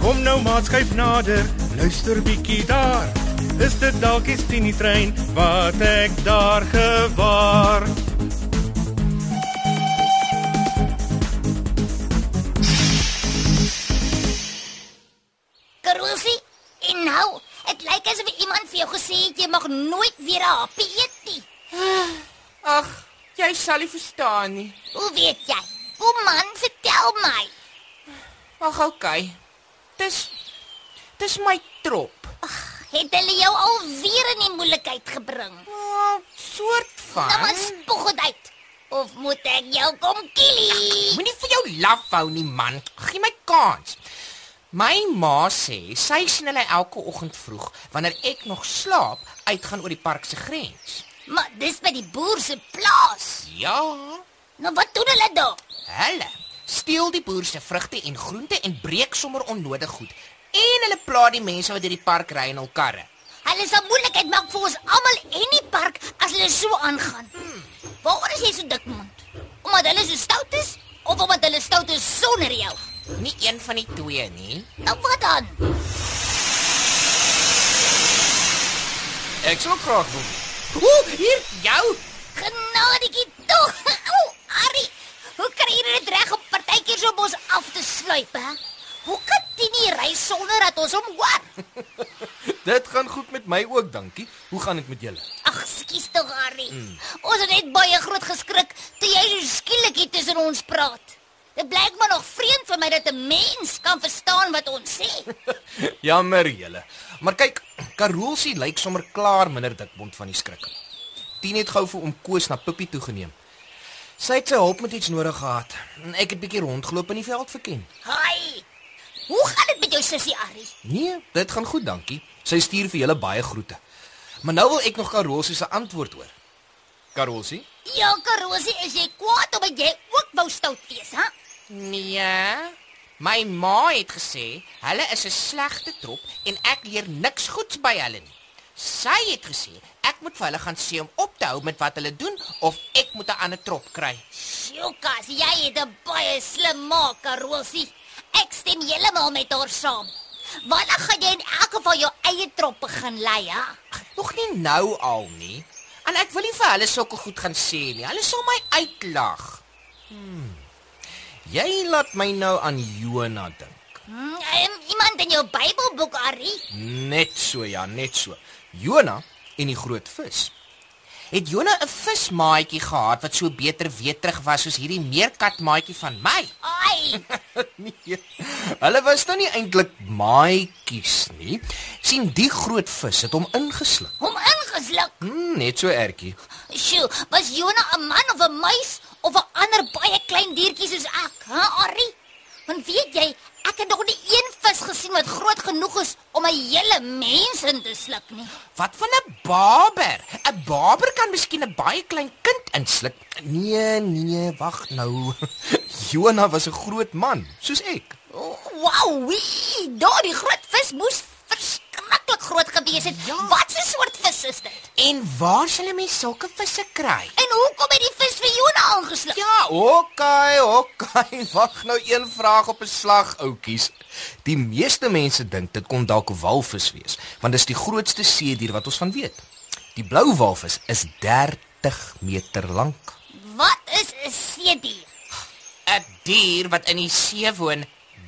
Kom nou maat skuif nader, luister bietjie daar. Is dit dalk die Tini trein wat ek daar gewaar? Karusi, en nou, dit lyk asof iemand vir jou gesê het jy mag nooit weer 'n happie eet nie. Ag, jy sal nie verstaan nie. Hoe weet jy? Kom man, vertel my. Ag, okay. Dis dis my trop. Het hulle jou al weer in die moeilikheid gebring? Oh, soort van. Nou maar spog dit uit. Of moet ek jou kom killie? Moenie vir jou laf hou nie, man. Gee my kans. My ma sê sy sien hulle elke oggend vroeg wanneer ek nog slaap uitgaan oor die park se grens. Maar dis by die boer se plaas. Ja, Nou wat doen hulle daar? hulle steel die boer se vrugte en groente en breek sommer onnodig goed. En hulle pla die mense wat deur die park ry in hul karre. Hulle sal moeilikheid maak vir ons almal en die park as hulle so aangaan. Waarom is jy so dik mond? Omdat hulle so stout is of omdat hulle stout is sonder jou? Nie een van die twee nie. Nou wat dan? Ek sal graag wil. Ooh, hier jou. Genadetjie tog. Ou, Ari, hoe kry jy dit reg om partykeer so bos af te sluip, hè? Hoe kan dit nie ry sonder dat ons hom hoor? Dit gaan goed met my ook, dankie. Hoe gaan dit met julle? Ag, skus tog, Ari. Ons het net baie groot geskrik toe jy so skielik hier tussen ons praat. Dit blyk maar nog vreemd vir my dat 'n mens kan verstaan wat ons sê. Jammer julle. Maar kyk, Karolsie lyk sommer klaar minder dikbond van die skrik. Tien het gou vir oom Koos na Pippie toe geneem. Sy het sy hulp met iets nodig gehad. En ek het bietjie rondgeloop in die veld verken. Hi. Hoe gaan dit met jou sussie Ari? Nee, dit gaan goed, dankie. Sy stuur vir julle baie groete. Maar nou wil ek nog Karolsie se antwoord hoor. Karolsie? Ja, Karosie, is jy kwaad omdat jy ook wou stout wees, hè? Nee. My ma het gesê hulle is 'n slegte trop en ek leer niks goeds by hulle nie. Sy het gesê ek moet vir hulle gaan sê om op te hou met wat hulle doen of ek moet 'n ander trop kry. Sjokas, jy het 'n baie slim maak, Karosie. Ek stem heeltemal met haar saam. Wanneer gaan jy in elk geval jou eie trop begin lei, hè? Nog nie nou al nie. En ek wil nie vir hulle sulke goed gaan sê nie. Hulle sal my uitlag. Jy laat my nou aan Jona dink. Hmm, um, iemand in jou Bybelboek, Ari? Net so ja, net so. Jona en die groot vis. Het Jona 'n vismaatjie gehad wat so beter weterig was soos hierdie meerkatmaatjie van my? Ai, Nee. Hulle was nou nie eintlik maatjies nie. sien die groot vis het hom ingesluk. hom ingesluk. Hmm, net so ertjie. Sjoe, was Jona 'n man of 'n muis of 'n ander baie klein diertjie soos ek, hè, Ari? Want weet jy, ek het nog nie een vis gesien wat groot genoeg is om 'n hele mens in te sluk nie. Wat van 'n baber? 'n Baber kan miskien 'n baie klein kind insluk. Nee, nee, wag nou. Jona was 'n groot man, soos ek. Oh, wow, wee, daardie groot vis moes verskriklik groot gewees het. Ja. Wat 'n soort vis is dit? En waar sal 'n mens sulke visse kry? En hoekom het die vis vir Jona aangesluk? Ja, okay, okay. Wag nou een vraag op 'n slag, oudjies. Die meeste mense dink dit kon dalk walvis wees, want dit is die grootste seedier wat ons van weet. Die blou walvis is 30 meter lank. Wat is 'n seedier? 'n Dier wat in die see woon.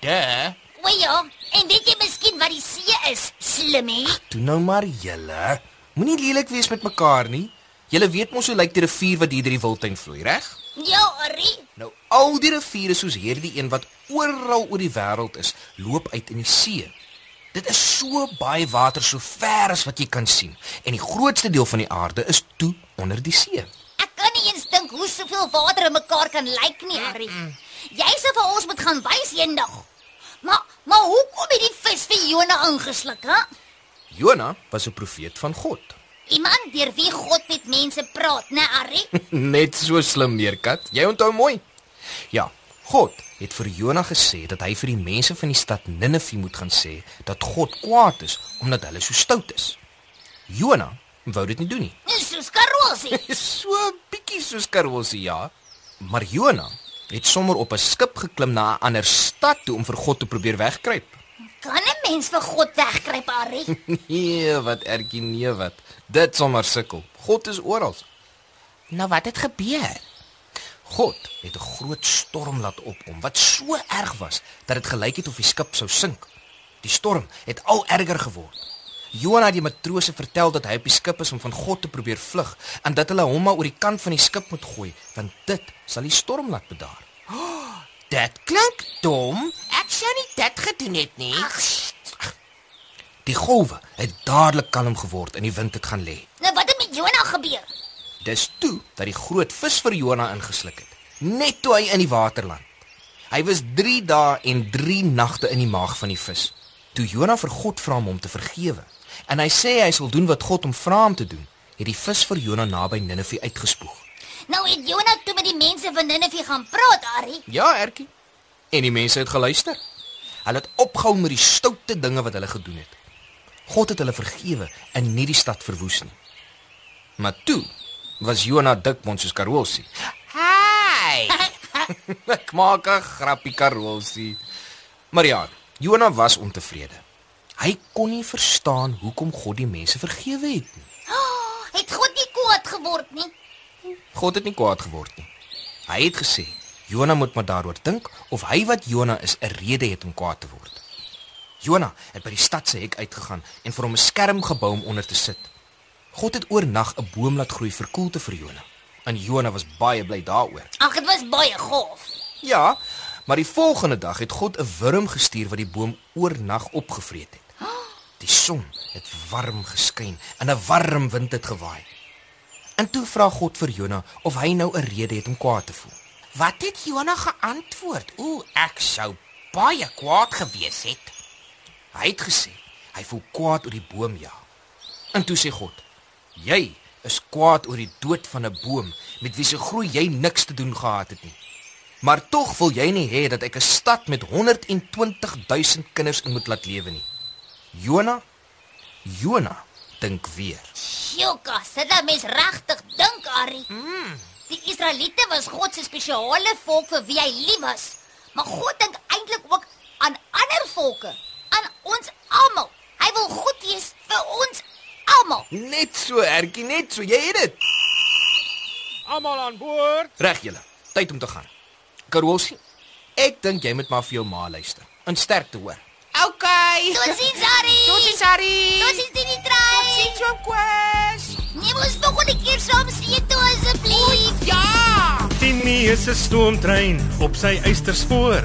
De. O ja, en weet jy miskien wat die see is? Slimmie. Toe nou maar julle. Moenie lelik wees met mekaar nie. Julle weet mos hoe lyk die rivier wat hier deur die wildtuin vloei, reg? Ja, Arrie. Nou al die riviere soos hierdie een wat oral oor die wêreld is, loop uit in die see. Dit is so baie water so ver as wat jy kan sien en die grootste deel van die aarde is toe onder die see. Ek kan nie eens dink hoe soveel water in mekaar kan lyk nie, Arrie. Jy sê vir ons moet gaan wys eendag. Maar maar hoekom het die vis vir Jona ingesluk, hè? Jona was 'n profeet van God. Iemand deur wie God met mense praat, né, Arrie? Net so slim meerkat. Jy onthou mooi. Ja, God het vir Jona gesê dat hy vir die mense van die stad Ninive moet gaan sê dat God kwaad is omdat hulle so stout is. Jona wou dit nie doen nie. Dis soos Karosie. so bietjie soos Karolsie, ja. Maar Jona het sommer op 'n skip geklim na 'n ander stad toe om vir God te probeer wegkruip. Mens vir God wegkruip, Arrie? Nee, wat ertjie nee wat. Dit sommer sukkel. God is oral. Nou wat het gebeur? God het 'n groot storm laat opkom wat so erg was dat dit gelyk het of die skip sou sink. Die storm het al erger geword. Jona het die matrose vertel dat hy op die skip is om van God te probeer vlug en dat hulle hom maar oor die kant van die skip moet gooi want dit sal die storm laat bedaar. Dit klink dom. Ek sou nie dit gedoen het nie. Sst. Die golwe het dadelik kalm geword en die wind het gaan lê. nou wat het met Jona gebeur? Dis toe dat die groot vis vir Jona ingesluk het. Net toe hy in die water land. Hy was 3 dae en 3 nagte in die maag van die vis. Toe Jona vir God vra om hom te vergewe en hy sê hy sal doen wat God hom vra om te doen, het die vis vir Jona naby Ninive uitgespoeg. Nou het Jona toe met die mense van Ninive gaan praat, Arrie. Ja, Ertjie. En die mense het geluister. Hulle het opgehou met die stoute dinge wat hulle gedoen het. God het hulle vergewe en nie die stad verwoes nie. Maar toe was Jona dikmond soos Karolsie. Hey! Ek maak 'n grappie Karolsie. Maar ja, Jona was ontevrede. Hy kon nie verstaan hoekom God die mense vergewe het nie. Oh, het God nie kwaad geword nie? God het nie kwaad geword nie. Hy het gesê Jona moet maar daaroor dink of hy wat Jona is 'n rede het om kwaad te word. Jona het by die stad se hek uitgegaan en vir hom 'n skerm gebou om onder te sit. God het oornag 'n boom laat groei vir koelte vir Jona. En Jona was baie bly daaroor. Ag, dit was baie gaaf. Ja, maar die volgende dag het God 'n wurm gestuur wat die boom oornag opgevreet het. Die son het warm geskyn en 'n warm wind het gewaai. En toe vra God vir Jona of hy nou 'n rede het om kwaad te voel. Wat het Jona geantwoord? Ooh, ek sou baie kwaad gewees het. Hy het gesê hy voel kwaad oor die boom ja. En toe sê God: "Jy is kwaad oor die dood van 'n boom met wie se groei jy niks te doen gehad het nie. Maar tog wil jy nie hê dat ek 'n stad met 120 000 kinders in moet laat lewe nie." Jona Jona dink weer. Sjoka, sit dat mens regtig dink, Arrie. Mm. Die Israeliete was God se spesiale volk vir wie hy lief was. Maar God dink eintlik ook aan ander volke, ons almal. Hy wil goed wees vir ons almal. Net so, Ertjie, net so. Jy het dit. Almal aan boord. Reg julle. Tyd om te gaan. Karolsie, ek dink jy moet maar vir jou ma luister. In sterkte hoor. Okay. Totsiens, Arrie. Totsiens, Harry. Totsiens, Tini Trein. Totsiens, oom Koos. Neem ons volgende keer saam see toe asseblief. Ja! Tini is 'n stoomtrein op sy eysterspoor.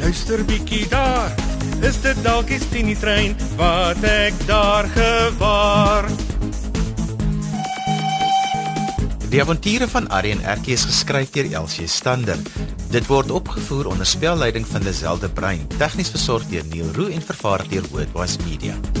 luister bietjie daar. Is dit dalk die Tini trein wat ek daar gewaar? Die avonture van en Erkie is geskryf deur Elsie Stander. Dit word opgevoer onder spelleiding van Lazelle de Bruin, tegnies versorg deur Neil Roo en vervaar deur Worldwide Media.